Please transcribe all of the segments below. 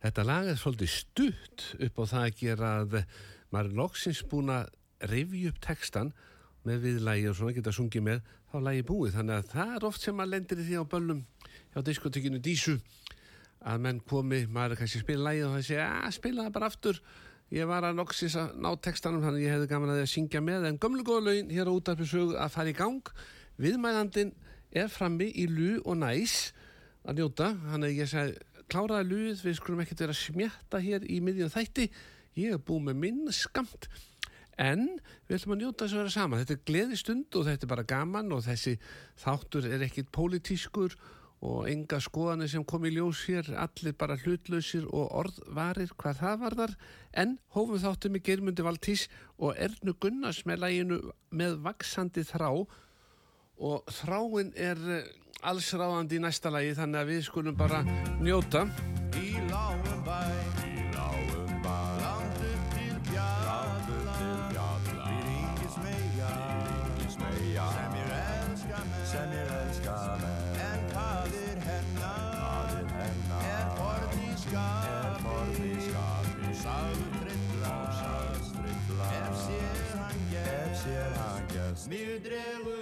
Þetta lag er svolítið stutt upp á það að gera að maður er loksins búin að revju upp textan með viðlægi og svona geta sungið með þá lægi búið. Þannig að það er oft sem maður lendir í því á böllum hjá diskotekinu Dísu að menn komi, maður er kannski að spila lægi og það sé að spila það bara aftur. Ég var að loksins að ná textanum þannig að ég hefði gaman að því að syngja með. En gömlu góðlaugin hér á útarpisög að fara í gang. Viðmæðandin er frammi í lú og næs að njóta, hann er ég að segja kláraði lúið, við skulum ekkert vera að smjætta hér í miðjum þætti. Ég er búið með minn skamt en við ætlum að njóta þess að vera sama þetta er gleði stund og þetta er bara gaman og þessi þáttur er ekkit pólitískur og enga skoðanir sem kom í ljós hér, allir bara hlutlausir og orðvarir hvað það var þar en hófum þáttum í germundi Valtís og Ernu Gunnars með læginu með vaksandi þrá og þráin er eh, allsráðandi í næsta lagi þannig að við skulum bara njóta. Í lágum bæ. Í lágum bæ. Landur til bjalla Við ringis meja Sem ég elska með. Sem ég elska með. En hvað er hennar. Er borði skap Er borði skap trilla. Sáður trilla. Ef sér hann gæst Mér dregur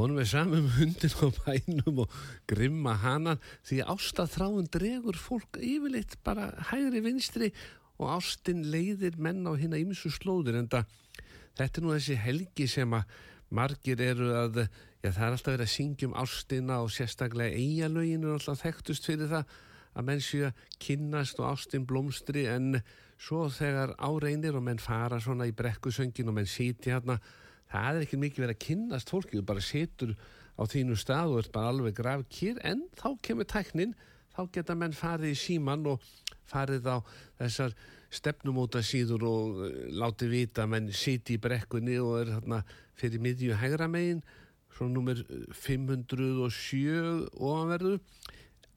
Honum er samum hundin á bænum og grimma hanan því ástað þráin dregur fólk yfirleitt bara hægri vinstri og ástin leiðir menn á hérna ýmsu slóðir en þetta er nú þessi helgi sem að margir eru að, já það er alltaf verið að syngja um ástina og sérstaklega eigalögin er alltaf þekktust fyrir það að menn séu að kynnast og ástin blómstri en svo þegar áreinir og menn fara svona í brekkusöngin og menn sýti hérna það er ekki mikið verið að kynnast fólki þú bara situr á þínu stað og ert bara alveg graf kýr en þá kemur tæknin þá geta menn farið í síman og farið á þessar stefnumóta síður og uh, látið vita að menn siti í brekkunni og er þarna fyrir miðju hægra megin svo nummer 507 ofanverðu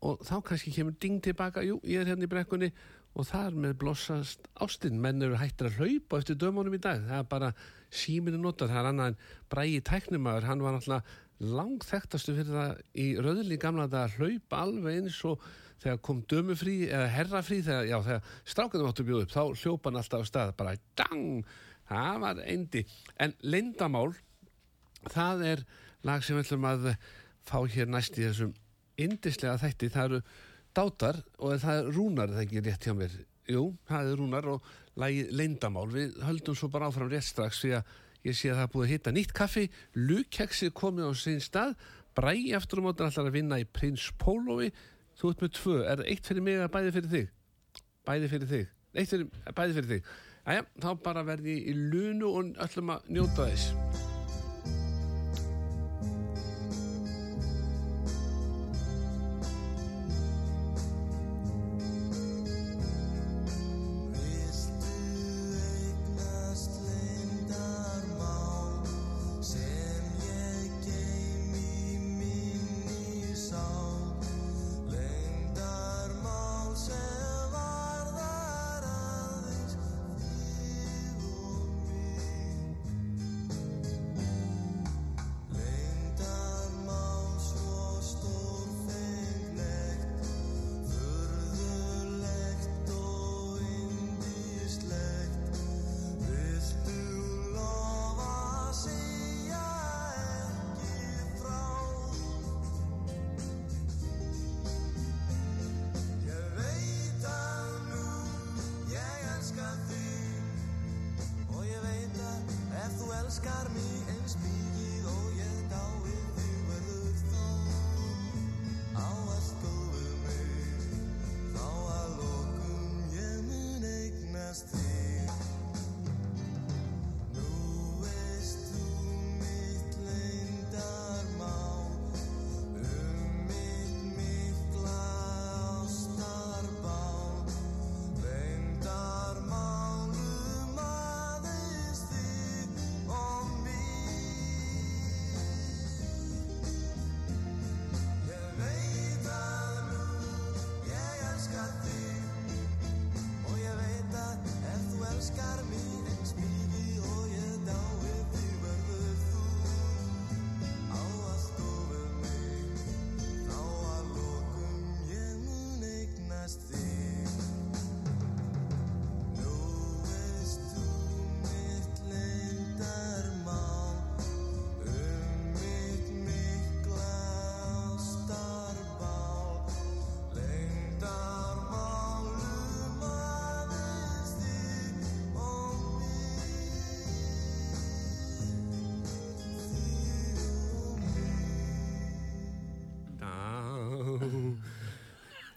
og þá kannski kemur ding tilbaka jú, ég er hérna í brekkunni og þar með blossast ástinn menn eru hættir að hlaupa eftir dömunum í dag. Það er bara síminu notar það er annað en brægi tæknumæður hann var náttúrulega langþektastu fyrir það í röðli gamla að hlaupa alveg eins og þegar kom dömufrí eða herrafrí þegar, já, þegar strákanum áttu bjóð upp þá hljópa hann alltaf á stað bara dang, það var eindi en lindamál það er lag sem við ætlum að fá hér næst í þessum indislega þætti, það eru dátar og það er rúnar, það ekki rétt hjá mér jú, það er rúnar og lagi leindamál, við höldum svo bara áfram rétt strax því að ég sé að það er búið að hitta nýtt kaffi, lukkeksi komið á sín stað, bræi aftur á mótan allar að vinna í Prins Pólovi. Þú ert með tvö, er það eitt fyrir mig eða bæði fyrir þig? Bæði fyrir þig. Eitt fyrir, bæði fyrir þig. Æja, þá bara verði í lunu og öllum að njóta þess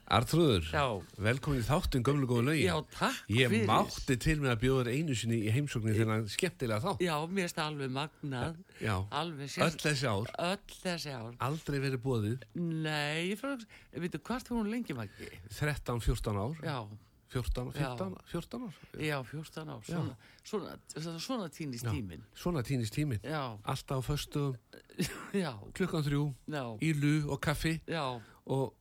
Artrúður, Já. velkomin í þáttun gömlu góðu lögin. Já, takk Ég fyrir. mátti til með að bjóða þér einu sinni í heimsóknir hann skemmtilega þá. Já, mér það alveg magnað. Já, Alveg öll þessi ár, Öll þessi ár. aldrei verið bóðið, Nei, ég fyrir að, veitu, hvort hún lengi maggi? 13-14 ár, Já, 14, Já. 15, 14 ár. já, 14 ár. Svona, svona, svona, svona týnist Já. tíminn. Svona týnist tíminn. Já, Alltaf á föstu já, klukkan þrjú, já, í lu og kaffi já. og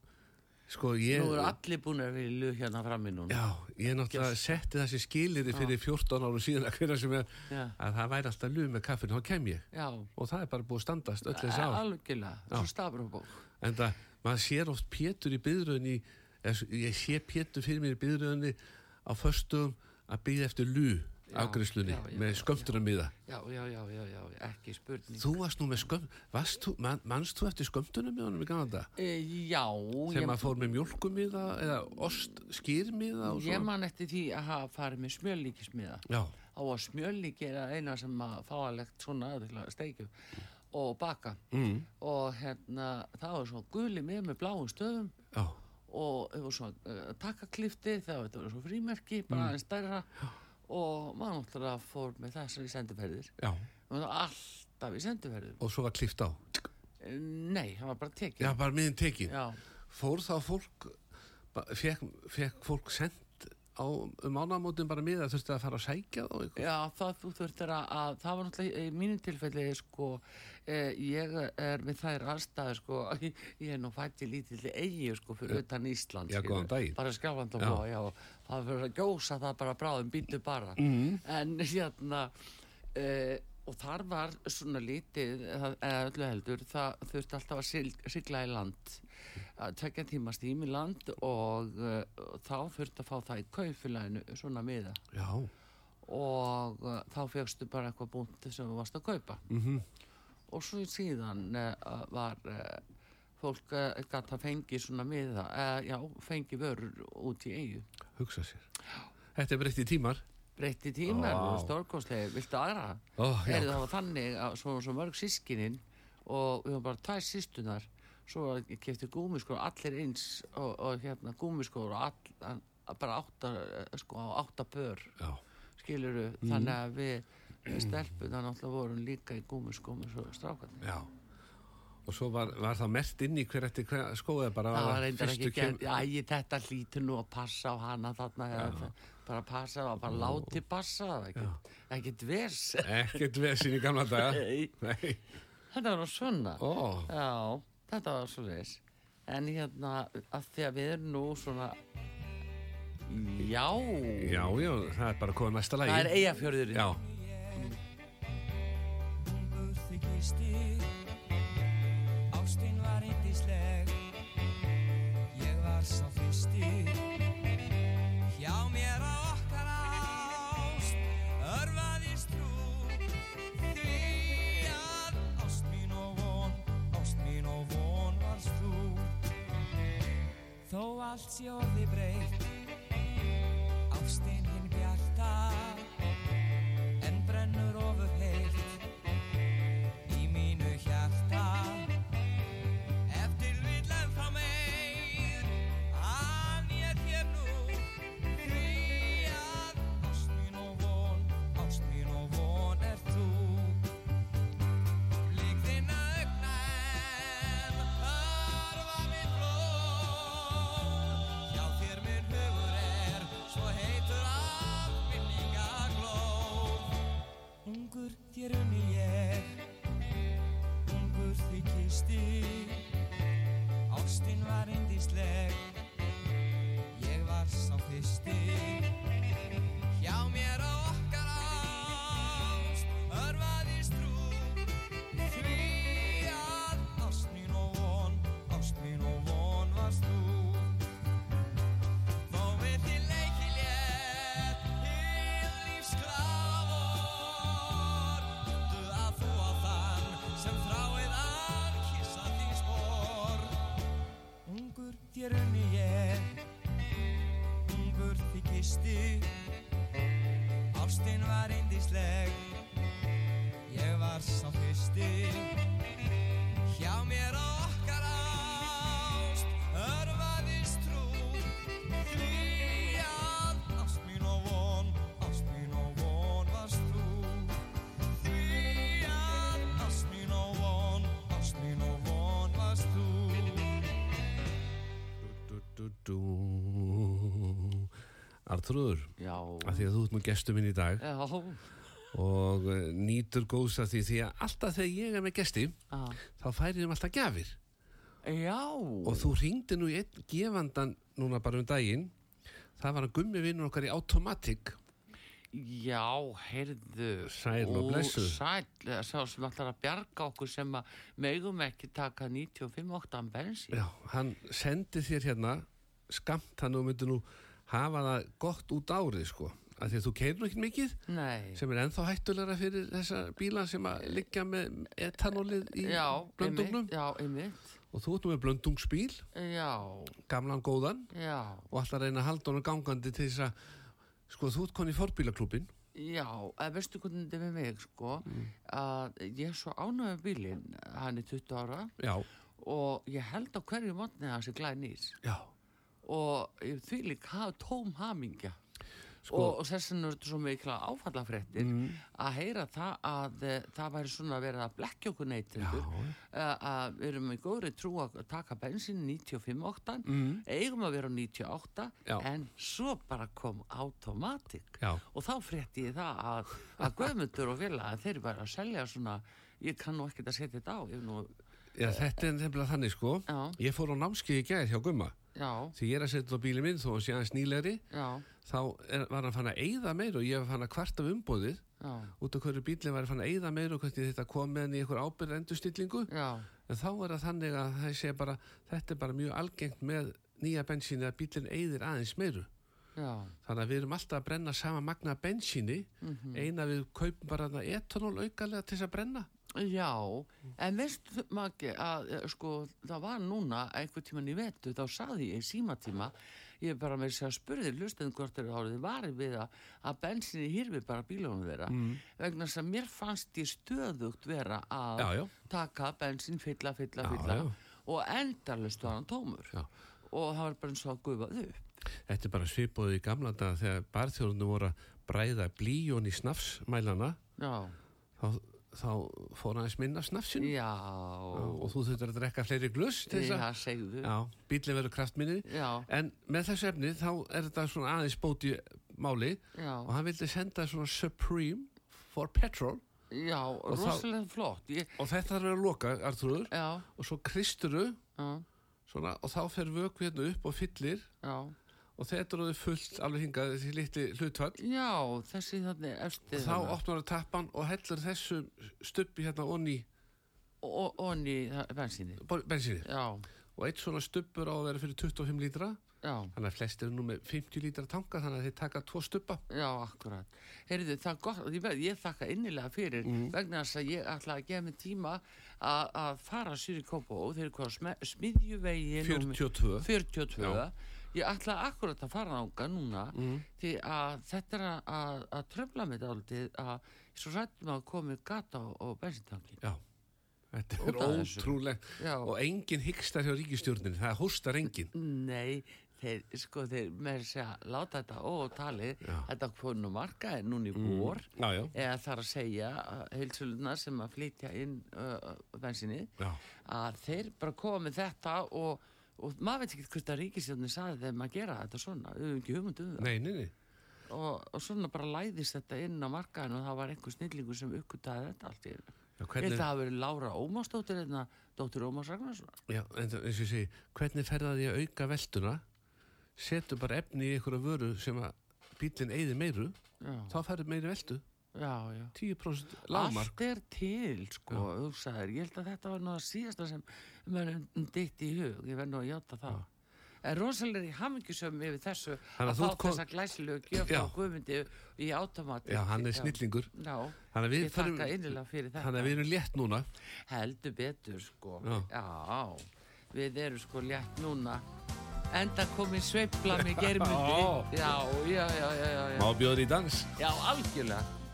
sko ég... Nú eru allir búin að vera í lög hérna frammi núna. Já, ég náttúrulega setti þessi skilir fyrir 14 árum síðan að hverja sem er Já. að það væri alltaf lu með kaffinu, þá kem ég Já, og það er bara búið standast öll þessi ár. algjörlega, svo stafur og bók. En það, maður sér oft Pétur í byðröðinni, ég sé Pétur fyrir mér í byðröðinni á föstum að byggja eftir lu afgriðslunni já, já, með já, skömmtunum í það. Já, já, já, já, já, ekki spurning. Þú varst nú með skömm, varst þú, eftir skömmtunum í honum í gangan dag? E, já, Þegar maður fór með mjólkum í það eða ost skýrm í það ég svona? man eftir því að hafa farið með smjörlíkismiða. Já, á að smjörlíki er eina sem að fáalegt svona að steikju og baka mm, og hérna það var svo guli með með bláum stöðum já, og það var svo uh, takkaklifti það var, þetta var svo frímerki, Mm. bara aðeins stærra og maður náttúrulega fór með þessar í senduferðir og alltaf í senduferðum og svo var klift á. nei, það var bara tekið Já, bara miðin tekin. já, Fór þá fólk, fekk, fekk fólk sendt á um ánamótin bara miða þurfti að fara að sækja þá eitthvað? Já, það þú þurftir að, að það var náttúrulega í mínu tilfelli sko, eh, ég er með þær aðstæður sko, ég er nú fætt í lítilli eigi sko fyrir utan Ísland Já, daginn. bara skjálfand og búa, já, það fyrir að gjósa það bara bráðum býtu bara. Mhm. en hérna eh, og þar var svona lítið eða öllu heldur, það þurfti alltaf að sig- sigla í land. Að tekja tíma stím í land og uh, þá þurfti að fá það í kaufélaginu svona miða. Já, og uh, þá fegstu bara eitthvað búnt sem þú varst að kaupa. Mhm, og svo síðan uh, var uh, fólk uh, gætt að fengi svona miða, já, fengi vörur út í eigu hugsa sér. Þetta er breytti tímar. breytti tímar Vá. og stórkostlega, viltu aðra? Já. er það var þannig að svo, svo mörg sískinin og við varum bara tvær sístunar svo kefti gúmiskór allir eins og, og hérna gúmiskór og all, að, bara átta eh, sko, átta pör Já, skiluru, þannig að við stelpuna náttúrulega vorum líka í gúmiskómi svo strákarnir. já. Og svo var, var það mert inn í hver eftir bara Það að var reyndar ekki gert, æ, þetta lítur nú að passa á hana þarna, eða, bara passa, var bara láti passa, það var ekkert, ekkert vers. Ekkert vesin í gamla daga. Nei. Nei. Þetta var svona. Ó, Já, þetta var svo þess. En hérna, að því að við erum nú svona, já, já, já, það er bara komið næsta lagi. það er eigafjörðurinn. Já, Ungur þykisti Ástin var yndisleg Ég var sá fyrsti. Hjá mér á okkar ást Örfaðist trú Því að Ást mín og von Ást mín og von varst þú. Þó allt sé orði breytt Ástin hér unni ég Ungur því kisti Ástinn var indísleg Ég var sá fyrsti. Hjá mér Artrúður, að því að þú ert nú gestur minn í dag. Já, og eh, nýtur góðs að því því að alltaf þegar ég er með gesti já, þá færi þeim alltaf gjafir. Já, og þú ringdi nú í einn gefandan núna bara um daginn. Það var að gummi vinnur okkar í Automatic. Já, heyrðu. Sæl og blessuð. Sæl, sá sem ætlar að bjarga okkur sem að megum ekki taka 95 oktan bensin. Já, hann sendi þér hérna skamt hann myndi nú hafa það gott út árið sko. Að því að þú keirir nú ekki mikið Nei, sem er ennþá hættulegra fyrir þessa bíla sem að liggja með etanólið í já, blöndungnum. einmitt, já, einmitt, og þú ert með blöndungsbíl, já, gamlan góðan. Já, og alltaf reyna að halda honum gangandi til þess að sko þú ert koni í forbílaklúbin já, að veistu hvernig þetta er með mig, sko, Mm. að ég er svo ánöðu bílinn, hann er 20 ára. Já, og ég held á hverju mótni að það sé glæð nýs já, og því líka tóm hamingja Sko- og, og þess vegna er þetta svo mikla áfallafréttir Mm. að heyra það að e, það væri svona verið að blekja okkur neytendur e, að við erum í góðri trú að taka bensin 95 oktan eigum að vera á 98 Mm. Já. en svo bara kom automatic Já. og þá frétti ég það að, að Guðmundur og Vila þeir eru bara að selja svona ég kann nú ekkert að setja þetta á nú, já þetta er nefnilega þannig sko Já. ég fór á námskeið í gæð hjá Gumma já, því ég er að setja á bílið minn þó að sé aðeins nýlegri. Já, þá er, var hann fann að eyða meir og ég var fann að kvarta um umbóðið já, út af hverju bílinn var fann að eyða meir og hvernig þetta kom með hann í einhver ábyrð endurstillingu en þá er það þannig að bara þetta er bara mjög algengt með nýja bensíni að bílinn eyðir aðeins meiru. Já, þannig að við erum alltaf að brenna sama magna bensíni. Eina við kaupum bara etanól aukalega til þess að brenna Já, en veistu Maggi að eh, sko það var núna einhver tíman í vetu þá saði ég í símatíma ég bara með þess að spurði hlustendur hvort þeir árið varið við að, að bensinni hýrfi bara bílunum þeirra vegna þess að mér fannst ég stöðugt vera að Já, já. taka bensin fylla, fylla, fylla já. og endalust var hann tómur Já. og það var bara eins og að gufað upp Þetta er bara svipuð í gamla daga þegar barþjórnum voru að bræða blíjón í snafsmælana Já, þá, þá fór aðeins minna snafsinu já, og þú þurftur að drekka fleiri glöss til þess já, að segðu. Bílinn verður kraftminni. Já. en með þessu efni þá er þetta svona aðeins bóti máli. Já. og hann vildi senda svona Supreme for petrol. Já, rosalega flott. Ég, og þetta þarf að loka, Arþrúður Já, og svo kristuru já, svona, og þá fer vökvi hérna upp og fyllir já og þetta er orðið fullt alveg hingað þessi litli hlutfall. Já, þessi þannig eftir og þá opnar það tappan og heldur þessu stubbi hérna onni onni bensinni bensinni Já, og eitt svona stubbur á að vera fyrir 25 lítra. Já, þannig að flestir eru nú með 50 lítra tanka þannig að þeir taka tvo stubba. Já, akkurat. Heyrðu, það er gott, ég, ég þakka innilega fyrir Mm. vegna þess að ég ætla að gefa mig tíma að að fara sér í Kópó þeir eru hvað sme- smiðjuvegin 42 42 Já. Ég ætla akkurat að fara ánga núna Mm. því að þetta er að, að, tröfla mig dálítið að svo rættum að komi gata á bensintankin Já, þetta er ótrúlegt. Og enginn hyggst hjá ríkistjórnin, það hóstar enginn. Nei, þeir, sko, þeir með þess að láta þetta og. Mm. þetta kom nú marka en núna í vor, Já, já, eða þar að segja heilsöluna sem að flytja inn uh, bensinni, já, að þeir bara með þetta og, og maður veit ekki hvort að ríkisjónin saði þeim að gera þetta svona, við höfum ekki hugmynd um það. Nei, nei, nei. Og, og svona bara læðist þetta inn á markaðin og það var einhver snillingur sem uppgötaði þetta allt í held hvernig, það hafi verið Lára Ómarsdóttir hérna, dóttir Ómars Ragnarsson. já, en það- eins og ég segi hvernig ferðaði að auka velduna setur bara efni í einhverja vöru sem að bílinn eyði meiru Já, þá færðu meiri veldu, já, já. 10% lagmark Allt er til, sko, hugsaður. Ég held að þetta var að síðasta sem mér ditt í hug. Ég verð nú að játa það. En rosalega í hamingjusum yfir þessu að að fá þessa glæsilegu gjöf Já. á Guðmundi í automatik. Já, hann er snillingur Já, Þannig að við ég þakka innilega fyrir þetta. Þannig að við erum létt núna Heldur betur, sko. Já. við erum sko létt núna. Enda komið sveifla með germundi. Já, já, já, já, já. já. Má bjóður í dans Já, algjörlega.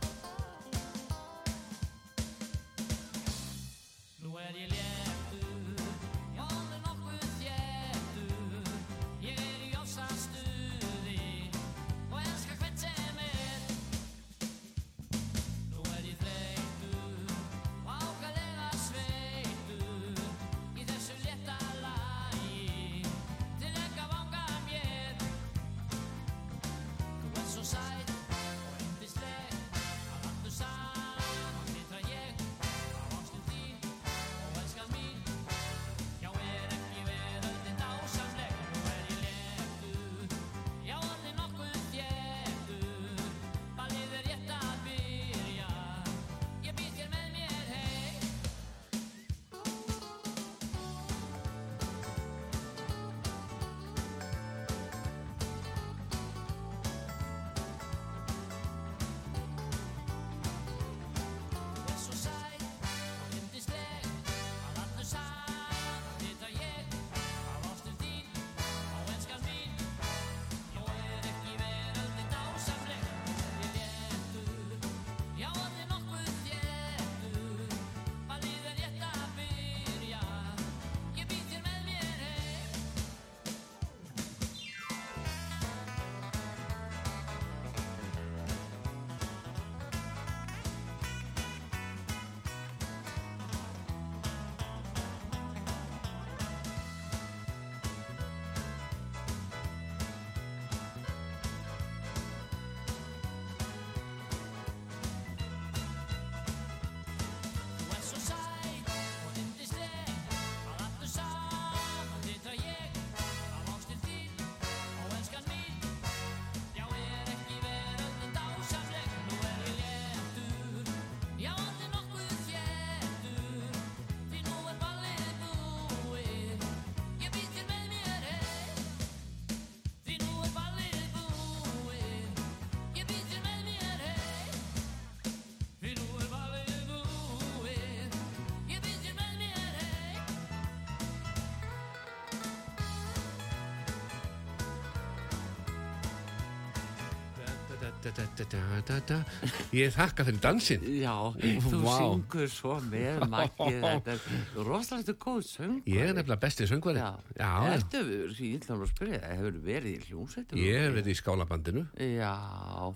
Ég þakka fyrir dansinn. Já, þú syngur svo með Maggi, þetta er rosalega góð söngur. Ég er nefnilega besti söngvari. Ertu, ég ætla að spyrja, hefur verið í hljómsveitum? ég hef verið í skálabandinu Já,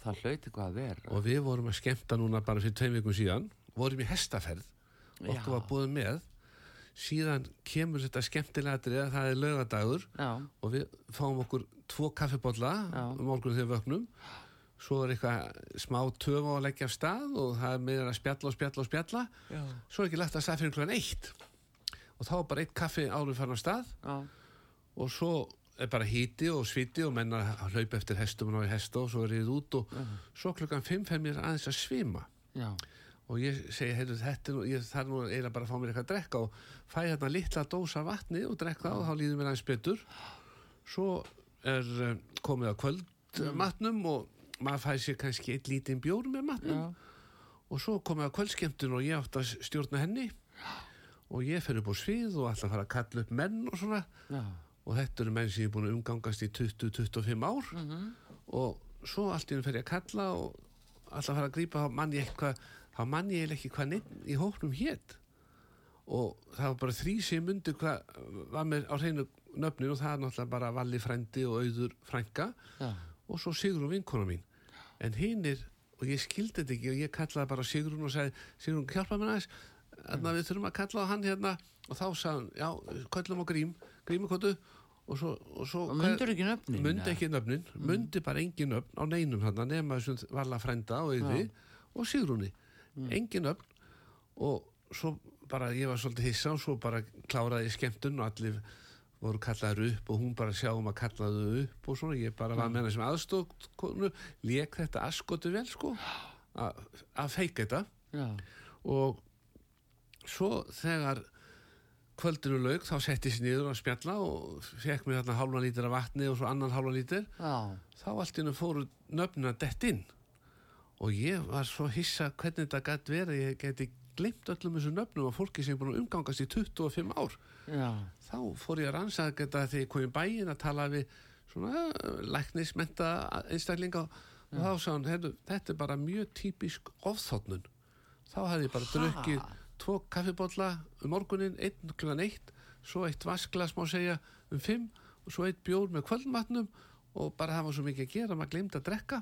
það hlauti hvað að vera. og við vorum að skemmta núna bara fyrir tveim vikum síðan. Vorum í hestaferð. Okkur Já. var búið með. Síðan kemur þetta skemmtilega atriði að það er lögadagur Já, og við fáum okkur tvo kaffibólla Já. um morgunum þegar við vöknum svo er eitthvað smá töf á að leggja af stað og það er meðan að spjalla og spjalla og spjalla. Já, svo er ekki lagt að stað fyrir klukkan eitt. Og þá er bara eitt kaffi áður farin af stað. Já, og svo er bara híti og sviti og menna að hlaupa eftir hestum og ná í hesta og svo er ég út og svo klukkan fimm fer mér aðeins að svima. Já, og ég segi, heyrðu, þetta ég þarf nú eiginlega bara að fá mér eitthvað að drekka. Og fæ hérna litla dósa vatni og drekka og þá líður mér aðeins betur. Svo er um, komið að kvöldmatnum og maður fæ sér kannski eitt lítinn bjór með matnum. Já, og svo komið að kvöldskemmtun og ég átt að stjórna henni. Og ég upp á svið og að fara að kalla upp menn og svona. Já, og þetta eru menn sem ég er búin að umgangast í 20-25 ár. Og svo allt í fer ég að kalla og að fara að grípa þá mann ég eitthvað þá mann ég ekki hvað neitt í hóknum hétt og það var bara þrý sem myndi hvað var með á hreinu nöfnin og það er náttúrulega bara Valli frændi og Auður frænka. Já, og svo Sigrun vinkona mín. En hinnir, og ég skildi þetta ekki og ég kallaði bara Sigrun og sagði Sigrun, hjálpa mér aðeins. Þannig að við þurfum að kalla á hann hérna. Og þá sagði hann, já, köllum á grím grímukottu. Og svo, og svo og myndur ekki nöfnin? mundi ekki nöfnin, mundi bara engin nöfn á neinum þarna nema þessum Valla frænda og Auði og Sigrúni. Engin nöfn. Og svo bara ég var svolítið hissa og svo bara kláraði skemmtun og allir voru kallaður upp og hún bara sjáum að kalla þau upp og svona, ég bara var með hana sem aðstókonu, lék þetta askotu vel sko að feika þetta. Já, og svo þegar kvöldinu laug þá setti sér niður að spjalla og fekk mér þarna hálfa lítir af vatni og svo annan hálfa lítir þá allt innu fóru nöfnina dett inn. Og ég var svo hissa hvernig þetta gætt verið. Ég geti glimt öllum þessu nöfnum og fólki sem er búin að umgangast í 25 ár. Já, þá fór ég að rannsaka þetta þegar ég kom í bæin að tala við svona eh, læknismenta einstaklinga og þá sá hann, heyrðu, þetta er bara mjög típisk ofþóttnun þá hefði ég bara drukkið tvo kaffibólla um morgunin, einn klukkan eitt svo eitt vasklas má segja um fimm og svo eitt bjór með kvöldmatnum og bara það var svo mikið að gera maður gleymd að drekka.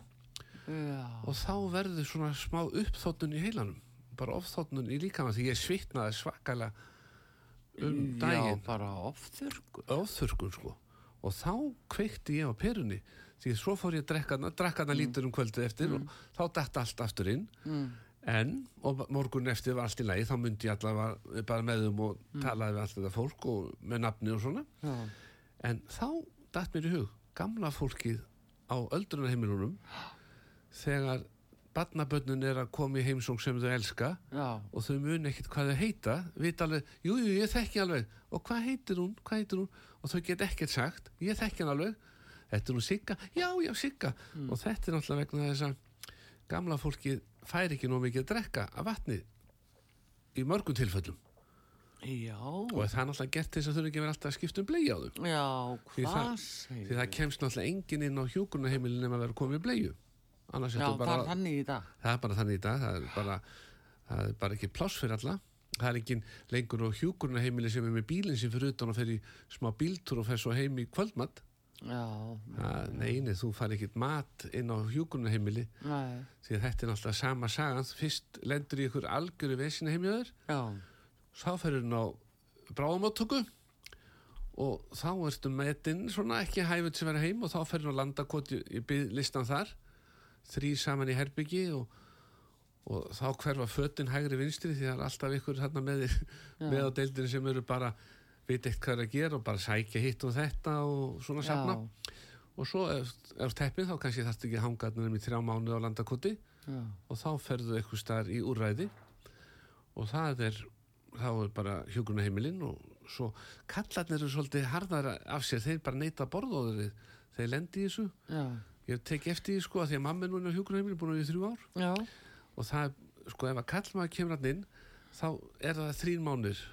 Já, og þá verður svona smá uppþóttun í heilanum bara ofþóttun í líkama því ég svitnaði svakalega um já, daginn. bara ofþurkur. ofþurkun sko. Og þá kveikti ég á perunni. Því svo fór ég að drekka hana, drakka hana lítur um kvöldið eftir og þá datt allt aftur inn. Mm. en, og morgun eftir var allt í lagi þá myndi ég allavega bara með þeim og talaði við allt þetta fólk og með nafni og svona. Já, en þá datt mér í hug gamla fólkið á öldrunarheimilunum þegar barnabönnun er að koma í heimsók sem þau elska já, og þau muni ekkert hvað þau heita vita alveg, jú, jú, ég þekki alveg. Og hvað heitir hún, hvað heitir hún? Og þau get ekkert sagt, ég þekki hann alveg. Þetta er hún Sigga, já, já, Sigga. Og þetta er náttúrulega vegna þess að gamla fólki fær ekki nóg mikið að drekka af vatni í mörgum tilfellum. Já, og það er náttúrulega gert þess að þau ekki verið alltaf að skipta um blei á þau já, hvað segir því það kemst náttúrulega enginn inn á hjúkurnaheimilin nema að vera komið bleiu annars Já, bara bara þannig í dag. það er bara þannig í dag það er bara, það er bara ekki pláss fyrir alla. Það er ekki lengur á hjúkurnaheimili sem er með bílinn sem fyrir utan og fer í smá bíltúr og fer svo heim í kvöldmatt Já, Það- nei, nei, þú fær ekkert mat inn á hjúkurnaheimili nei, því að þetta er náttúrulega sama sagan. Fyrst lendur í ykkur algjöru vesina heimjöður þá ferur hún á bráðumáttöku og þá ertu metinn svona ekki hæfut sem vera heim og þá ferur hún á landakoti í listan þar þrý saman í herbyggi og, og þá hverfa fötin hægri vinstri því það er alltaf ykkur með, með á deildinu sem eru bara veit eitt hvað er að gera og bara sækja hitt og þetta og svona safna. Og svo ef, ef teppið þá kannski þarfst ekki að hanga um í þrjá mánu á landakoti já, og þá ferðu eitthvað staðar í úrræði. Og það er þá er bara hjúgrunarheimilinn og svo kallarnir eru svolítið harðar af sér, þeir bara neita borðóður þeir lendi í þessu. Já, ég tek eftir því sko að því að mamma er núna á hjúgrunarheimilinn búin að við þrjú ár. Já, og það er, sko ef að kallmaður kemur hann inn þá er það þrín mánir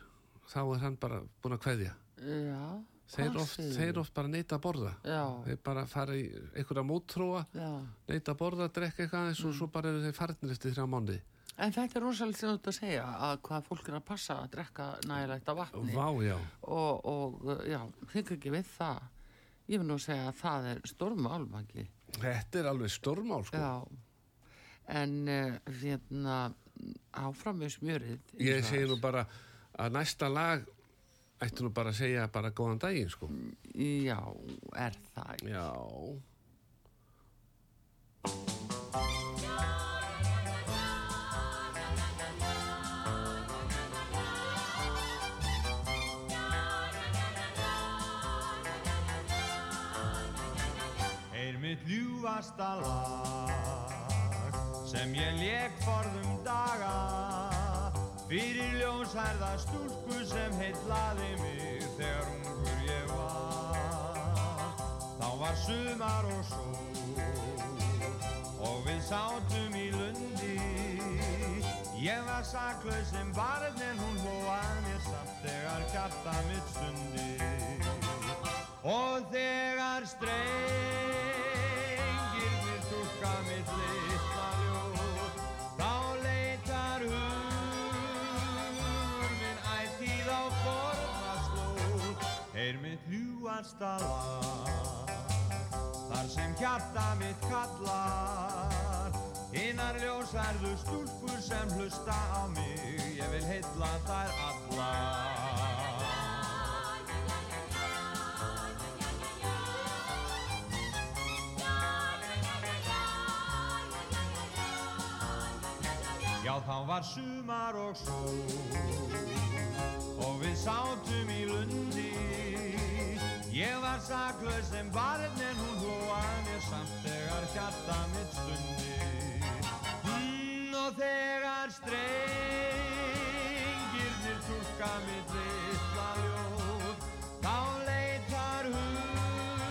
þá er hann bara búin að kveðja. Já, þeir þeir oft bara neita að borða. Já, þeir bara fara í einhverja móttróa já. neita að borða, drekka eitthvað aðeins Mm. og svo bara eru þeir farnir eftir þrjá mánuði. En þetta er rosalega ert að segja að hvað fólk er að passa að drekka nægilegt af vatni. Vá, já, og, og já, þykir ekki við það. Ég vil nú segja að það er stórmálmaki. Þetta er alveg stormál sko. Já, en uh, hérna áfram með smjörið. ég segi nú bara að næsta lag ætti nú bara að segja bara góðan daginn sko. Já, er það. já er mitt ljúfasta lag sem ég lék forðum daga. Fyrir ljósærða stúlku sem heitlaði mig þegar ungur ég var. Þá var sumar og sól og við sátum í lundi. Ég var saklaus sem barn en hún hlóað mér samt þegar kjarta mitt stundi. Og þegar strengirnir lag Þar sem hjarta mitt kallar Hinnar ljósærðu stúlkur sem hlusta á mig Ég vil heilla þær allar Já, þá var sumar og sól og við sátum í lundi. Ég var saklaus sem barn en hún hlóa mér samt þegar hjarta mitt stundi. Mm, og þegar strengirnir túlka mitt litla ljóð, þá leitar hugur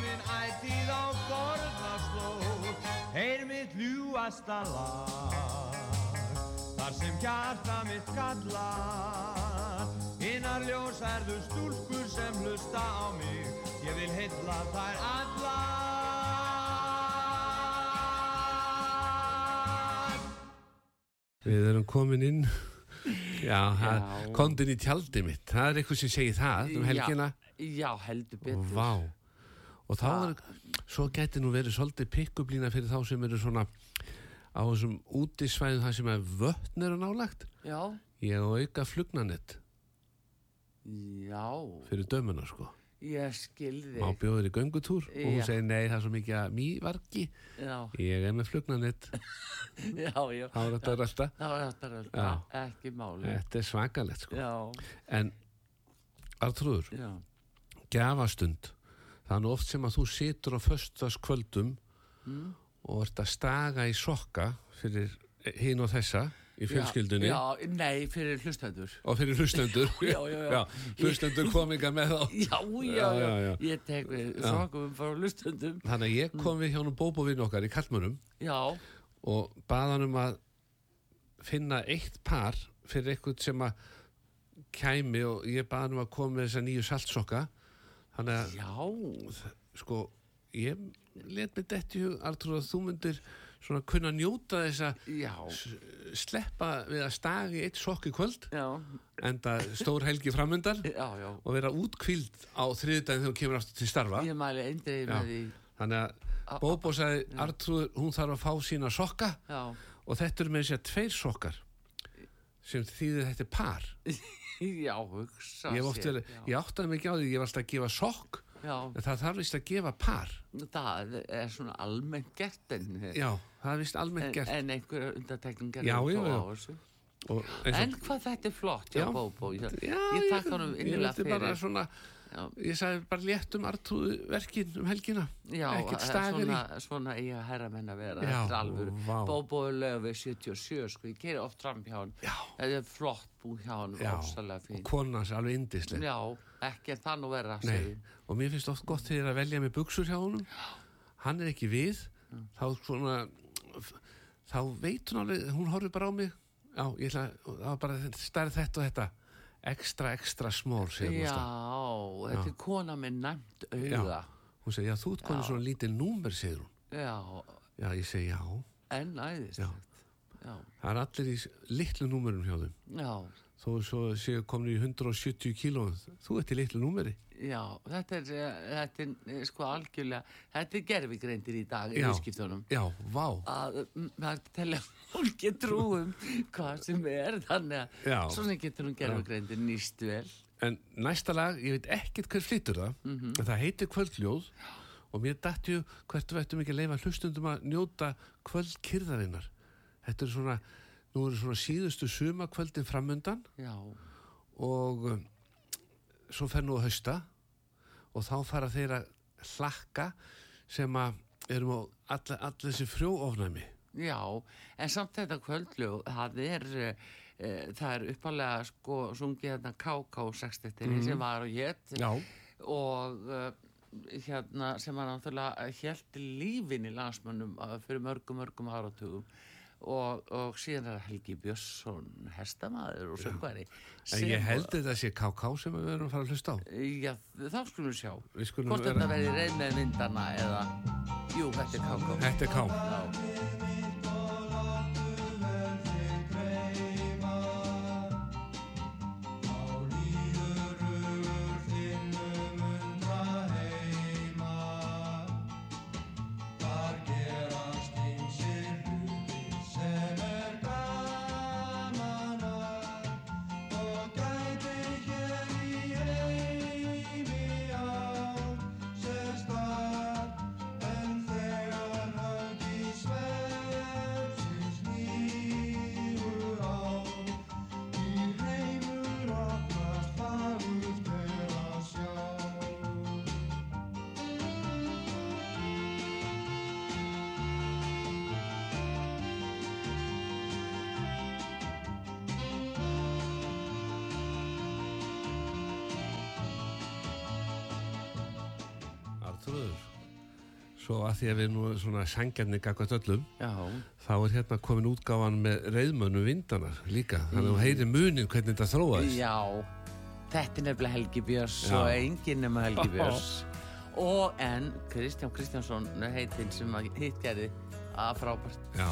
minn ætíð á borðarslóð. Heyr mitt ljúasta lag Þar sem hjarta mitt kallar Hinnar ljósærðu stúlkur sem hlusta á mig. Ég vil heilla þær allar. Við erum komin inn. Já, Já. kondin í tjaldi mitt. Það er eitthvað sem segir það um helgina. Já, já heldur betur. Vá. Og þá er, svo gæti nú verið svolítið pikkublína fyrir þá sem eru svona á þessum útisvæðum það sem er vötn eru nálagt Já, Ég á auka flugnanett já, fyrir dömuna sko. Ég skilði. Má bjóður í göngutúr? Og hún Já. segir nei það er svo mikið að mývarki Já, Ég er með flugnanett já, já. þá er þetta alltaf Það var þetta rölda, Já. ekki máli. Þetta er svakalegt sko. Já, En Artrúður, já, gjafastund. Það er nú oft sem að þú situr á föstaskvöldum Mm. og ert að staga í sokka fyrir hinn og þessa í fjölskyldunni. Já, já, nei, fyrir hlustendur. og fyrir hlustendur. Já, já, já. hlustendur kominga með þá. Já, já, ég tek við sokum frá hlustundum. þannig að ég kom við hjá nú bóbovinn okkar í Kallmönum Já, og baðan um að finna eitt par fyrir eitthvað sem að kæmi og ég baðan um að koma með þessa nýju saltsokka. Þannig að já, sko, ég let mig detti í hug, Artur, að þú myndir svona kunna njóta þess að sleppa við að stagi eitt sokk í kvöld já, enda stór helgi framöndar og vera útkvíld á þriðdæðin þegar hún kemur aftur til starfa. Ég mæli eindrið með því. þannig að Bóbo sagði Artrúður, hún þarf að fá sína sokka. Já, og þetta eru með þess að tveir sokkar sem þýðir þetta er par. Já, hugsa sér, ég áttaði mig ekki á því, ég var alltaf að gefa sokk en það þarf vist að gefa par það er svona almennt gert en, já, það er vist almennt en, gert en einhverja þessu. og eins En hvað þetta er flott, já, Já. Bóbó. Ég, já, ég takk honum ég innilega fyrir. svona ég sagði bara létt um Artrúðu verkin um helgina já ekkert eh, stagar í svona, herramenn að vera. Er alvöru. vá. Bóbó er lög við 77, sko, ég keri oft fram hjá hann. Þetta er flott búið hjá hann, og konans alveg indislega Já, ekki en vera, Nei, segi. og mér finnst oft gott þegar að velja með buksur hjá honum. Hann er ekki við. Þá svona þá veit hún alveg, hún horfir bara á mig. Já, ég ætla, það var bara stærð þetta og þetta. Extra, extra small, segir Já, þetta er kona með næmt auga. Hún segir, já, þú ert konið svona lítið númer, segir hún. Já, Já, ég segi, já, en æðist. Já. Já, það er allir í litlu númerum hjá þeim. já, Þó svo séu komin í 170 kílóum, þú ert í litlu númeri. já, þetta er, eh, þetta er eh, sko algjörlega, þetta er gerfigreindir í dag í Já. viðskiptunum. Já, vá. að mm, það telja fólki trúum hvað sem er þannig að Já. svona getur hún gerfugreindir nýst vel En næsta lag, ég veit ekkert hver flyttur það, Mhm. en það heitir kvöldljóð og mér dætti hvert við ættum ekki að leifa hlustundum að njóta kvöldkyrðarinnar. Þetta er svona, nú eru svona síðustu sumakvöldin framundan já, og um, svo fer nú að hausta og þá fara þeir að hlakka sem að erum á alla, alla þessi frjóofnæmi. já en samt þetta kvöldljóð það er e, það er uppalega sko sungið hérna KK61 sem var og hétt og uh, hérna sem var náttúrulega helt lífin í landsmönnum fyrir mörgum, mörgum áratugum og, og síðan er Helgi Björnsson hestamaður og söngvari En ég held þetta sé KK sem við erum að fara að hlusta á. Já, þá skulum við sjá Við skulum hvort þetta verði reyn með myndana eða jú, þetta er KK Þetta er K. að því að við nú svona sangjarnir gagvart öllum, já, þá er hérna komin útgáfan með reyðmönnu vindanar líka. Þannig að þú heyrir munin hvernig þetta þróaðist. já þetta er nefnilega Helgi Björns Já. og enginn nema Helgi Björns og en Kristján Kristjánsson heitinn sem að hitt gerði að frábært Já.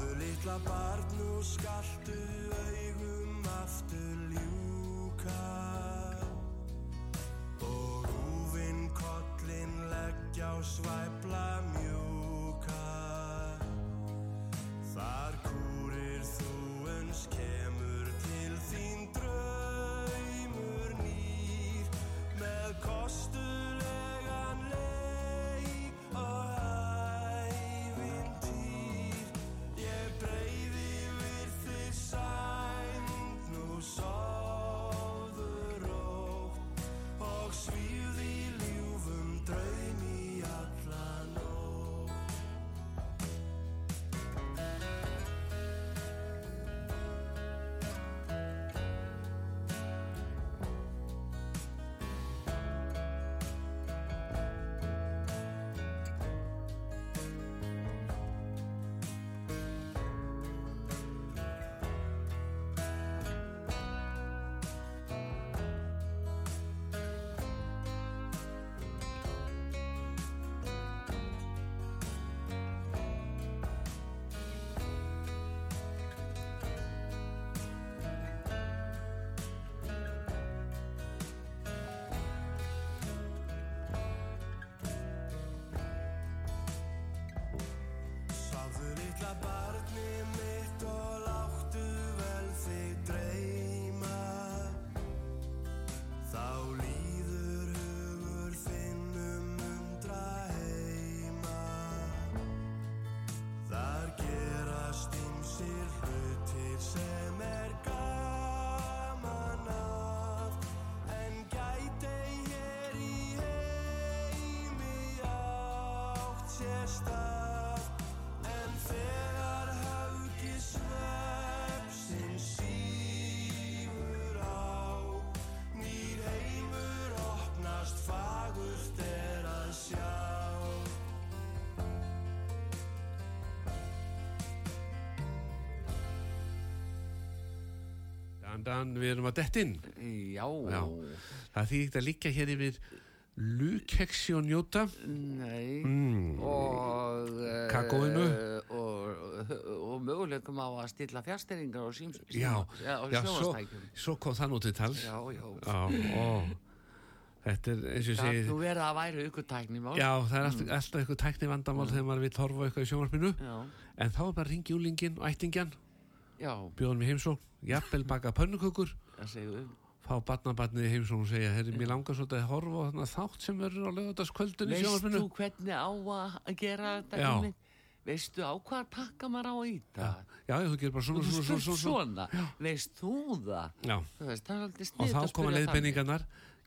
Sáðu litla barn og skaltu stað En þegar höfgi svefsinn sífur á Nýr heimur opnast fagurt er að sjá Dan, dan, við erum að dettin. Já, Já. Það ekki að liggja hér yfir lukeksi eh, Kakóinu. og, og möguleikum á að stilla fjárstyrringar og já svo, kom það nú til tals. já, já, ó. Þetta er eins og ég það verið að væri ykkur tækni mál já, það er alltaf, alltaf eitthvað tækni vandamál þegar maður vil horfa eitthvað í sjónvarpinu. En þá er bara að ringi úlingin og ættingjan, já, bjóðum í heimsókn, jafnvel baka pönnukökur, það segju fá barnabarnið í heimsókn og segja, herri, mér langar svolítið að horfa á þátt sem verður á lögataskvöldun í veist þú hvernig á að gera þetta Já. einmitt? Veistu á hvað takka maður á í það Já, þú gerir bara svona, og svona, svona, svona. svona, veist þú það Já, veist, það er aldrei og sniðt þá koma leiðbenningarnar,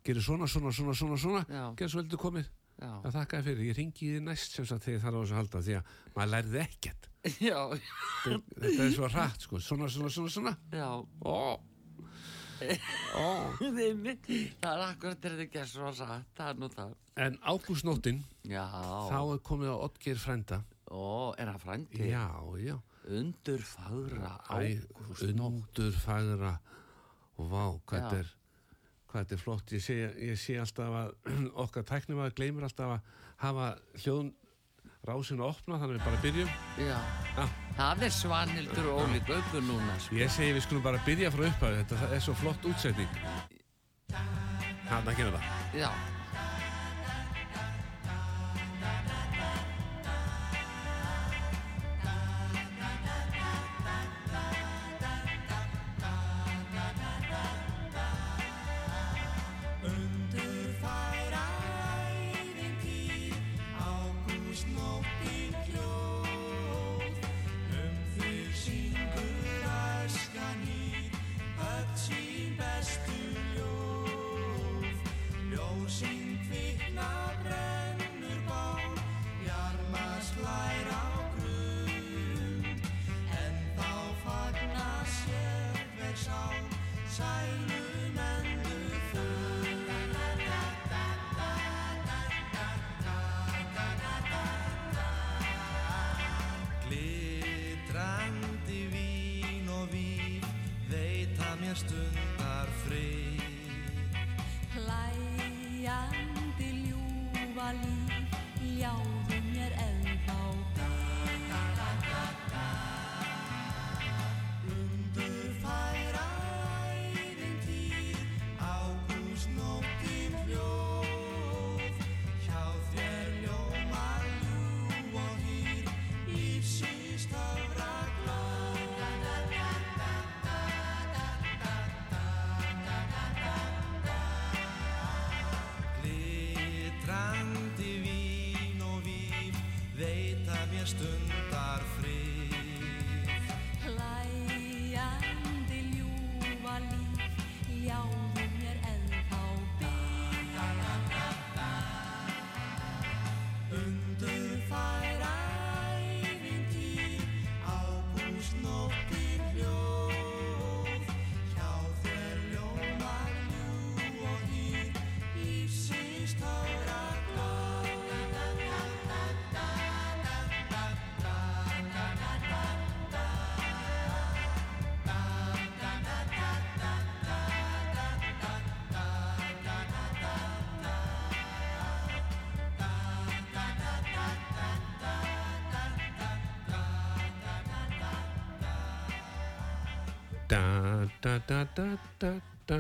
gerir svona, svona, svona, svona, svona, Já. gerir svo veldur komið. já, Það þakkaði fyrir, ég ringi þið næst sem sagt þegar ég þarf á þessu halda því að maður lærði ekkert. já, Þetta er svo rætt, sko, svona, svona, svona, svona. já Ó, ó. Einmitt. það er akkurat þegar þetta gerð svo satt það er nú það En ágústnóttin, já, þá er komið á Oddgeir frænda. Ó, er það frændi? Já, já. undur fagra Æ, ágúst undur fagra og vá, hvað þetta er er flott, ég sé, ég sé alltaf að okkar tæknum að gleymir alltaf að hafa hljóðun rásinu opna, þannig við bara byrjum. Já, Já. það er svanildur og ólík aukur núna sko. ég segi við skulum bara byrja frá upphæðu þetta er svo flott útsetning. Hann að kemur það. Já, rusten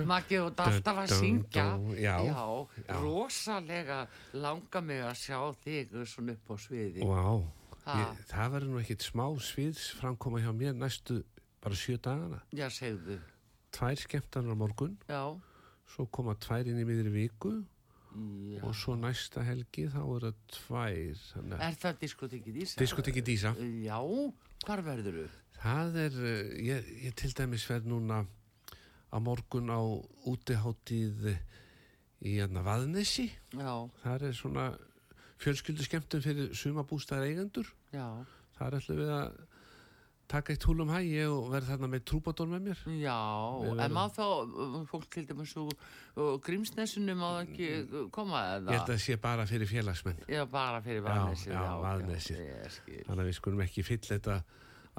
Maggi og alltaf að syngja dun, já. Já. rosalega langar mig að sjá þig svona upp á sviði Ha. ég, það verður nú ekkit smá sviðs framkoma hjá mér næstu bara sjö dagana já, segðu tvær skemmtanar morgun já, svo koma tvær inn í miðri viku já. og svo næsta helgi þá eru það tvær þannig er það diskotekið Ísa? diskotekki dísa já, hvar verður þú? Það er, eh, ég, ég til dæmis verð núna á morgun á útiháttíð í hérna Vaðnesi. Já, það er svona fjölskyldu skemmtum fyrir sumabústæðar eigendur já, þar ætlum við að taka eitt húlum hægi og verða þarna með trúbadól með mér. Já, Við en verðum- má þá uh, fólk til dæmis úr uh, grímsnesinu má það ekki uh, koma ég held eða? að það sé bara fyrir félagsmenn. Já, bara fyrir Já, Vaðnesið. já, ég skil. þannig að við skulum ekki fyll þetta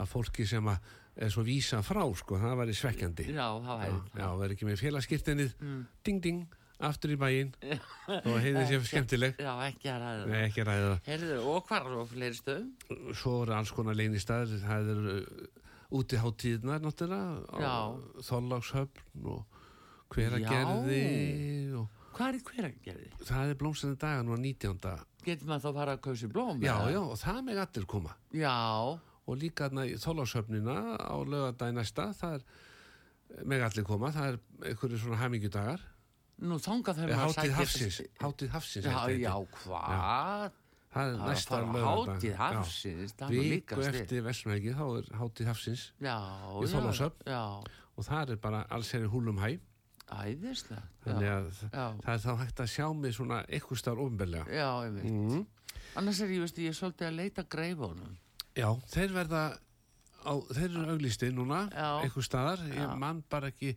að fólki sem að er svo vísa frá sko, það væri svekkjandi Já, það væri já verður ekki með félagskirtinnið Mm. ding ding, aftur í bæinn og heiði sér skemmtileg Já, ekki að ræða Nei, ekki að ræða það. Heyrðu, og hvar og fleiri stöðum? svo eru alls konar leini staðir það eru uh, útiháttíðnar náttúrulega á Já. Þorlákshöfn og hveragerði og Hvað er hveragerði? það er blómsandi daga nú 19. Getur maður þá að fara að kausi blóm? Já, já, og það með allir koma Já, og líka þarna í Þorlákshöfnina á lögadagi næsta það er með allir koma það er einhverju svona hamingjudagar nú þangað þegar maður Hátíð sækir- hafsins hafsins Já, já, hvað? það er næsta hátíð Já. hafsins, er stið. eftir Vestmæki þá er hátíð hafsins Já, Í Þorlákshöfn. Já, og það er bara alls er húlum hæ æðislega. þannig að já. það er þá hægt að sjá mig svona eitthvað starf ofnbeglega já, einmitt. mm. Annars er ég, veist, ég er svolítið að leita greifunum. Já, þeir verða á, þeir eru auglisti núna eitthvað staðar, ég Já. man bara ekki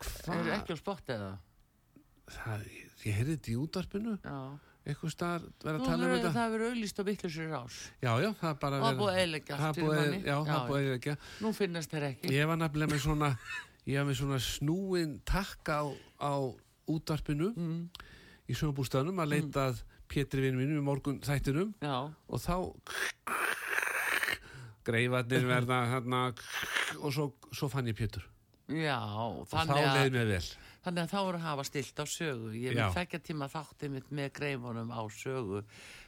Það eru ekki á spotti eða? það, ég heyrði þetta í útvarpinu Já. eitthvað verða Nú, að tala um þetta það verður auðlist á vittlusur ás. já, já, það er bara er verið- það búið manni. já, það búið eðilegja Nú finnast þeir ekki. ég var nefnilega með svona ég var með svona snúin takka á, á útvarpinu Mm. í sögumbústæðanum að leita að Pétri vinnu mínum í morgun þættinum Já, og þá greifarnir verða hérna og svo, svo fann ég Pétur já, og þá þannig leið að, mér vel þannig að þá eru að hafa stilt á sögu. Ég vil þekkja tíma þáttið mitt með greifunum á sögu.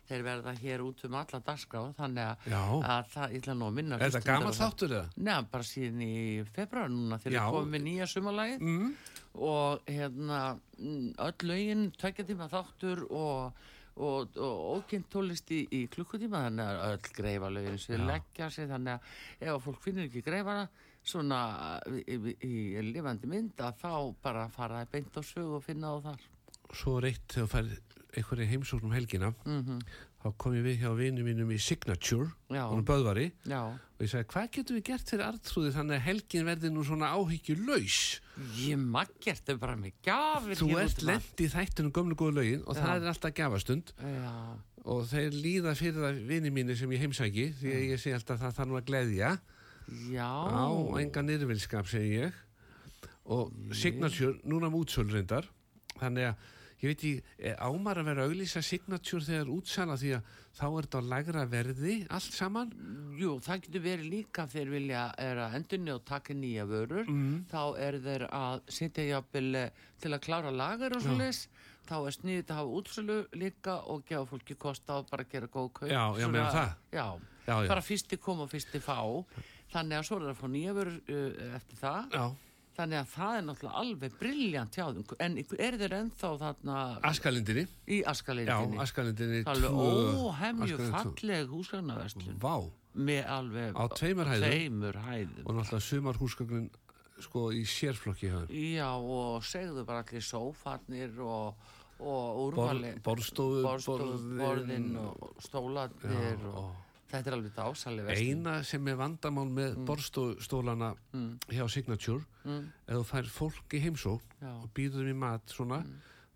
Þeir verða hér út um alla dagskrá, þannig að, að það, ég ætla nú að minna. er þetta gaman það. þáttur eða? Nei, bara síðan í februar núna þegar við komum með nýja sumarlagið Mm. og hérna mm, öll lögin, tvekja tíma þáttur og, og, og ókynnt tólist í, í klukkutíma þannig að öll greifa lögin sem leggja sig þannig að ef fólk finnir ekki greifana svona í, í, í lifandi mynd að þá bara fara beint á sögu og finna á þar. Svo er eitt þegar þú fær einhverju heimsóknum helgina. Mm þá kom ég við hjá vinnu mínum í Signature Böðvari Já, og ég sagði hvað getum við gert fyrir artrúði þannig að helgin verði nú svona áhyggjulaus? Ég maggert er bara með gafir þú ert lent í þættunum gömlu góðu lögin og Já. það er alltaf gafastund Já, og þeir líða fyrir það vinni mínu sem ég heimsæki því að ég sé alltaf að það þarf nú að gleðja. Já. Á enga nýrvilskap segi ég. Og Signature, núna með útsölu reyndar. Þannig að ég veit ekki ámar að vera að auglýsa Signature þegar útsala því að þá er þetta á lægra verði allt saman? Jú, það getur verið líka þeir vilja er að endunni og taka nýja vörur. Mhm. þá er þeir að sitja jafnvel eh, til að klára lagar og svo leis þá er sniðið að hafa útsölu líka og gefa fólki kost á að bara gera góð kaup. Já, já, Svona- meina það. Já, Já, já. bara fyrsti kom og fyrsti fá. Þannig að svo er það að fá nýja vörur uh, eftir það. Já, þannig að það er náttúrulega alveg briljant hjá þeim en er þeir ennþá þarna askalindinni í já, askalindinni óhemju Askalindinni tvö. falleg húsgagnaverslun með alveg Á tveimur hæðum? tveimur hæðum. og náttúrulega sumarhúsgögnin sko í sérflokki þeim. já og segðu bara allir sófarnir og, og úrvali borstofu borstof, borðin og stólarnir og þetta er alveg dásaleg verslun. Eina sem er vandamál með mm. borstólana hjá Signature Mm. ef þú fær fólk í heimsókn Já. og býður þeim í mat svona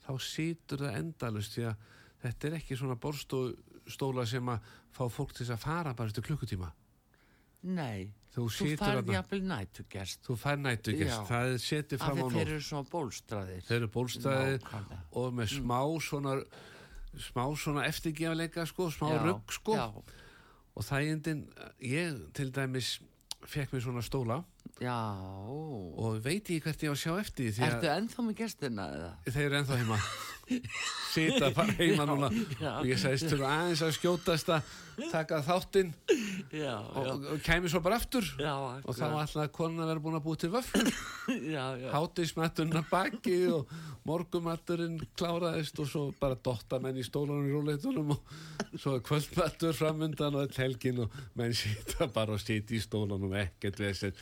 þá situr það endalust því að þetta er ekki svona borstóla sem að fá fólk til að fara bara eftir klukkutíma. Nei, þú þú þarna. jafnvel nætugest þú fær nættu Já. það af fram á því þeir nótt. eru svona bólstraðir. Þeir eru Nákvæmlega. og með smá svona smá svona eftirgefalega sko, smá rugg sko. já, og þægindin, ég til dæmis fekk mér svona stóla já. Og veit ég hvert ég á að sjá eftir því ertu ennþá með gestina eða? þeir eru ennþá heima. Sita bara heima Já, núna. já. og ég sagðist til aðeins að skjótast að taka þáttinn. Og, og kæmi svo bara aftur. Og þá var alltaf konan að vera búin að búið til hátismatturinn að baki og morgumatturinn kláraðist og svo bara dotta menn í stólunum í róleitunum og svo kvöldmattur framundan og öll helgin og menn sita bara og sita í stólunum ekkert vesir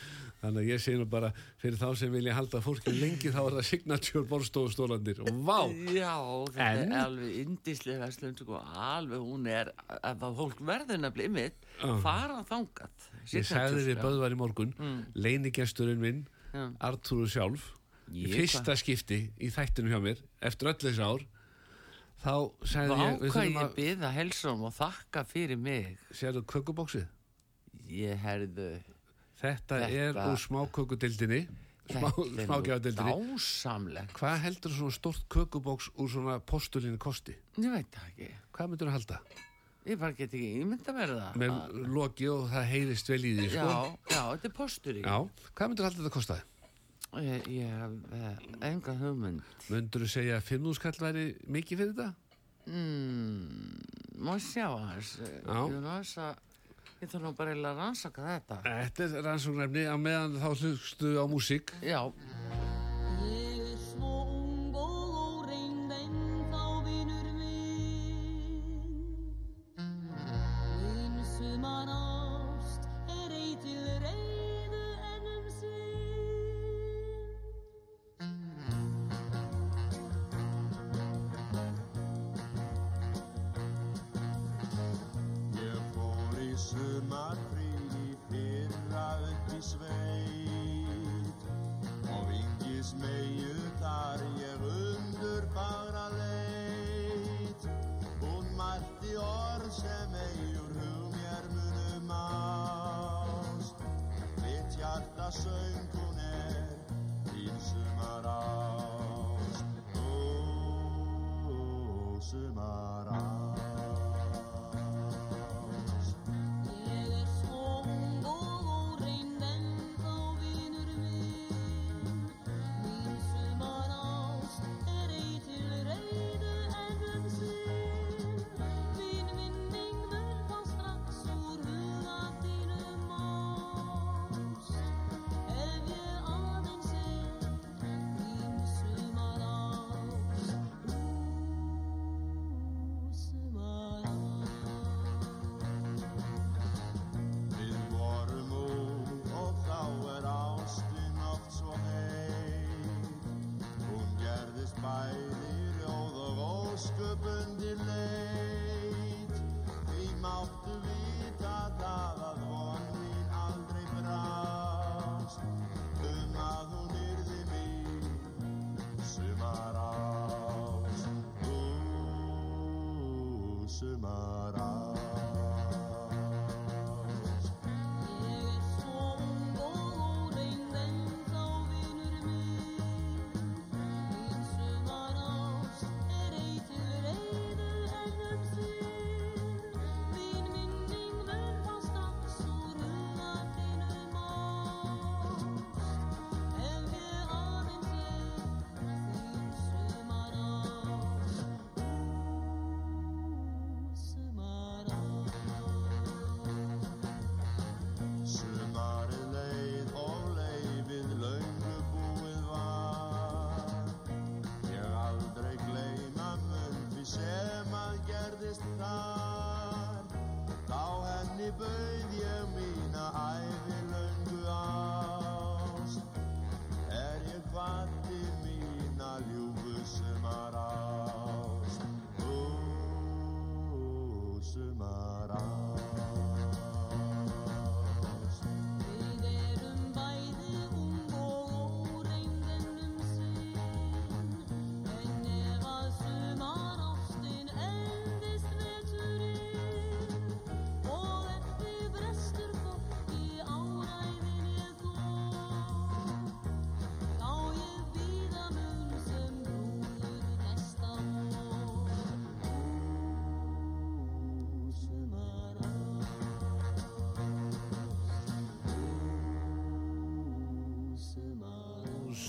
Þannig að ég segi nú bara fyrir þá sem vilja halda fólki lengi þá er það signature borstofustólandir og vá, Já, þetta En? er alveg indislega verslun, sko, alveg hún er að fólk verður nefnilega ymmið, Já. fara þangað. ég sagði við Já. Böðvar í morgun mm. leinigesturinn minn, Já. Artúru sjálf í Ég, fyrsta skipti í þættinu hjá mér eftir öll þessi ár þá sagði ég, við Vákvað þurfum ég að byða helsum og þakka fyrir mig. sérðu kökubóksið Ég herðu, þetta, Þetta- er úr smákökudildinni smá, smágjafadildinni dásamlegt. hvað heldur svona stórt kökubóks úr svona postulínu kosti Ég veit það ekki. hvað myndur að halda? Ég bara get ekki ímynda mér það. með loki og það heiðist vel í því sko. Já, já, þetta er postur í. Já, hvað myndur að halda þetta kostaði? Ég, ég hef eh, enga hugmynd. Myndur þú segja að 5.000 skall væri mikið fyrir þetta? Mm, má sjá hans. Ég, þess að, ég þarf nú bara að rannsaka þetta. Þetta er rannsóknarefni á meðan þá hlustu á músík Já,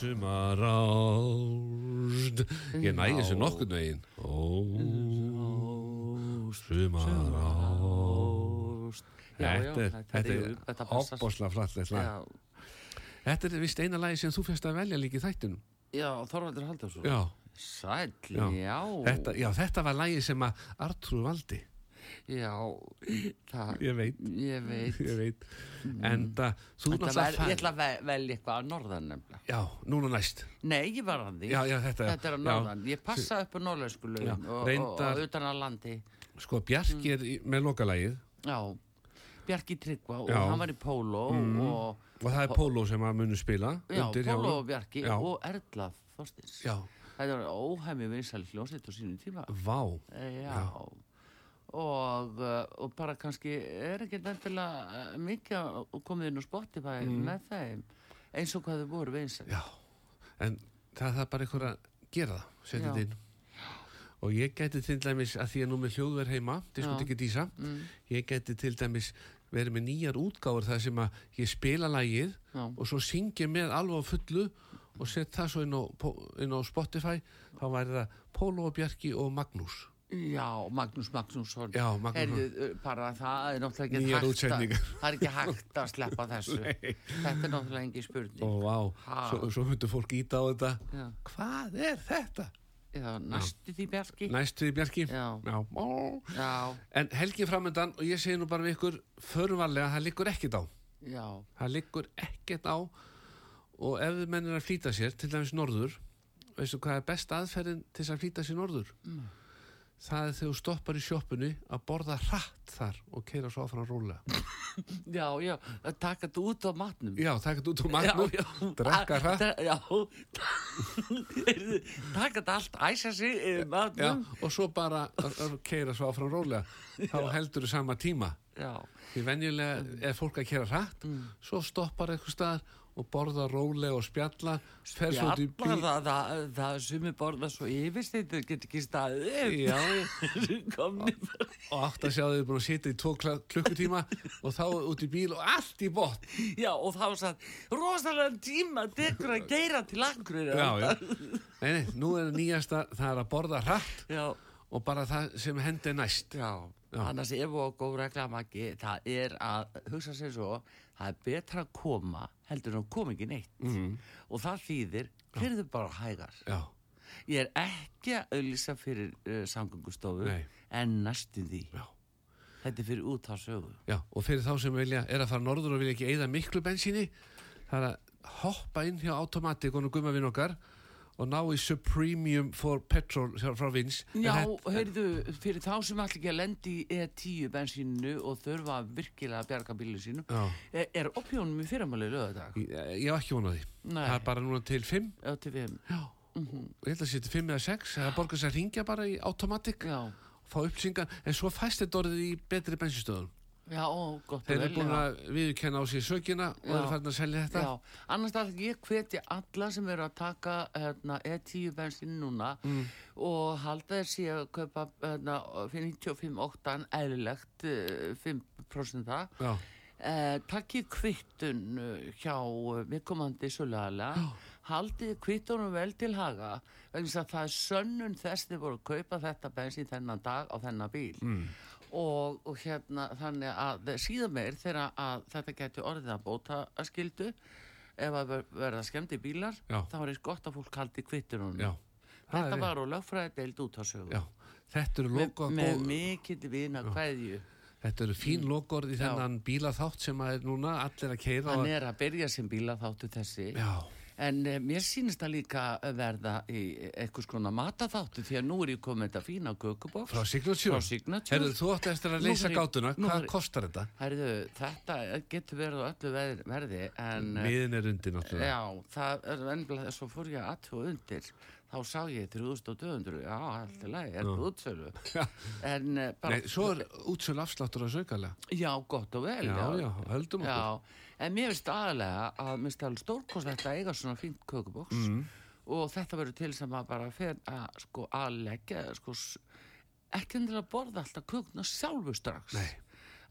Sumar ást Ég næði þessu nokkurn veginn. Ó, sumar ást Þetta er, opbosla já, Þetta er vist eina lagi sem þú fyrst að velja líka í þættinum. Já, Þorvaldur Halldórsson. Já, Sæll, já. já. Þetta, já, þetta var lagi sem að Artrúð valdi Já, það, Ég veit. Ég veit. Ég veit. En það, þú Þetta vel, ég ætla að ve- velja eitthvað að norðan nefnilega. Já, núna næst. Nei, ég var að því. Já, já, þetta- Þetta er að já. norðan. Ég passa upp á norðlösku Já, lögum og, og, og utan að landi. Sko, Bjarki er í- með lokalægið Já, Bjarki Tryggva og Já. hann var í Póló og, og það er Póló sem að munu spila já, undir hjá Póló honum. og Bjarki Já. og Erla Þorstins. Já, Þetta var óhæmi vinsæl hljómsveit á sínum tíma. vá. Eh, Já. Og, uh, og bara kannski er ekki nefnilega uh, mikið að komið inn á Spotify með þeim eins og hvað þau voru vinsæl. Mm. Já, en það er bara einhver að gera það, setja þetta inn. Og ég geti til dæmis, að því að nú með hljóðverð heima, diskut Já. ekki dísa, ég geti til dæmis verið með nýjar útgáfur þar sem að ég spila lægið Já. og svo syngi ég með alveg fullu og set það svo inn á, inn á Spotify, þá væri það Pólo og Bjarki og Magnús. Já, Magnús Magnússon Já, Magnús- Heyrðu, uh, bara það er náttúrulega ekki Nýjar hægt að það er ekki hægt að sleppa þessu þetta er náttúrulega engin spurning Og vá, Ha. svo, svo myndu fólk íta á þetta. Já. Hvað er þetta? Já, næstu því Bjarki Næst við Bjarki? Já. Já. Ó. Já, En helgi framöndan og ég segi nú bara við ykkur förvarlega, það liggur ekkert á. já, Það liggur ekkert á og ef mennir að flýta sér, til dæmis norður, veistu hvað er best aðferðin til þess að flýta sér norður? Það er þegar þú stoppar í sjoppunni að borða hratt þar og keira svo áfram rólega. já, já taka þetta út á matnum Já, taka þetta út úr magnum, Já, já. drekka hratt. Já, taka þetta allt, æsa sig Já, matnum og svo bara keira svo áfram rólega. Þá heldur þú sama tíma. Já, Því venjulega er fólk að kera hratt, svo stoppar eitthvað staðar og borða rólega og spjalla, bíl. það, það, það sumi borða svo yfirsteytur, getur ekki staðið Já, og átt að sjá þau búin að sitja í tvo klukkutíma og þá út í bíl og allt í botn. Já, og þá satt, rosalega tíma tekur að geira til akkur Já, já. Nei, nei, nú er nýjasta, það er að borða hratt já, og bara það sem hendi næst. já. Já. Annars ef og góð regla maki, það er að hugsa sér svo, það er betra að koma heldur að koma ekki neitt. Mhm. Og það þýðir, hverðu bara hægar. Já, Ég er ekki að auðlýsa fyrir uh, samgöngustofu, Nei. en næstum því. já. Þetta er fyrir út á sögu. Já, og fyrir þá sem vilja, er að fara norður og vilja ekki eigða miklu bensíni, það er að hoppa inn hjá Automatic og gumma við okkar og ná í Supremium for Petrol frá Vins. Já, heyrðu, fyrir þá sem allir ekki að lendi í E10 bensínu og þurfa virkilega að bjarga bílu sínu, Já. er, er opjónum í fyrramáli lögadag? Ég, ég hef ekki vonað því. Nei. Það er bara núna til 5. Já, til við. Já. Ég held að til 5 eða 6. Það borgar sér að ringja bara í Automatic. Já, fá upplýsingar, en svo fæst þetta orðið í betri bensinstöðum. Já, ó, gott Þeir og eru vel. búin já. að viðurkenna á sér sökina og Já. eru farin að selja þetta. Já, annars það ég hveti alla sem eru að taka hérna, E10 bensin núna Mm. og halda þeir sé að kaupa hérna, fyrir 95 óttan eðlilegt eh, 5% það Já, eh, takkið kvittun eh, hjá viðkomandi söluðalega haldið kvittunum vel til haga vegna þess að það er sönnun þess þið voru að kaupa þetta bensin þennan dag á þennan bíl Mm. Og, og hérna þannig að síðan meir þegar að þetta geti orðið að bóta að skildu ef að ver- verða skemmti bílar Já. þá er eins gott að fólk haldi kvittunum. Þetta var á lögfræði deild út á sögu. Já, þetta eru, með, með mikill vina kveðju. Þetta eru fín logorð í þennan bílaþátt sem að er núna allir að keira. hann er að byrja sem bíla þáttu þessi. Já, En eh, mér sýnist það líka verða í eitthvað skona mataþáttu því að nú er ég komið þetta fína kökubóks. frá Signature. Herðu, þú átti eftir að leysa gátuna. Hvað kostar þetta? Herðu, þetta getur verið á öllu verði en... eh, Miðin er undir náttúrulega. Já, það er ennblega svo fór ég aðtjóð undir þá sá ég 3200 já, allt í lagi, er það útsölu Já. en eh, bara Nei, svo er útsölu afsláttur að saukalega. já, gott og vel Já, já, höldum okkur. En mér finnst aðalega að mér finnst alveg stórkost þetta að eiga svona fínt kökubóks Mhm. og þetta verður til sem að bara fer að sko að leggja sko, ekki endilega að borða alltaf kökuna sjálfu strax Nei.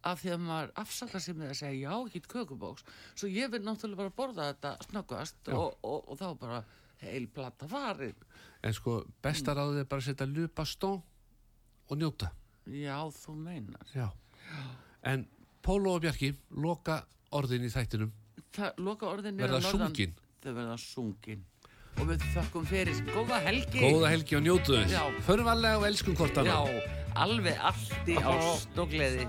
af því að maður afsakar sig með að segja já, ekki kökubóks svo ég vil náttúrulega bara borða þetta snöggast og, og, og þá bara heil plata farin En sko, besta Mm. er bara að setja lupastó og njóta. já, þú meinar Já. En Pólo og Bjarki loka orðin í þættinum. það loka orðin Verða sungin. þau verða sungin og við þakkum fyrir góða helgi Góða helgi og njótu þess. Förum varlega og elskum hvort annað. Já, alveg allt í ást og gleði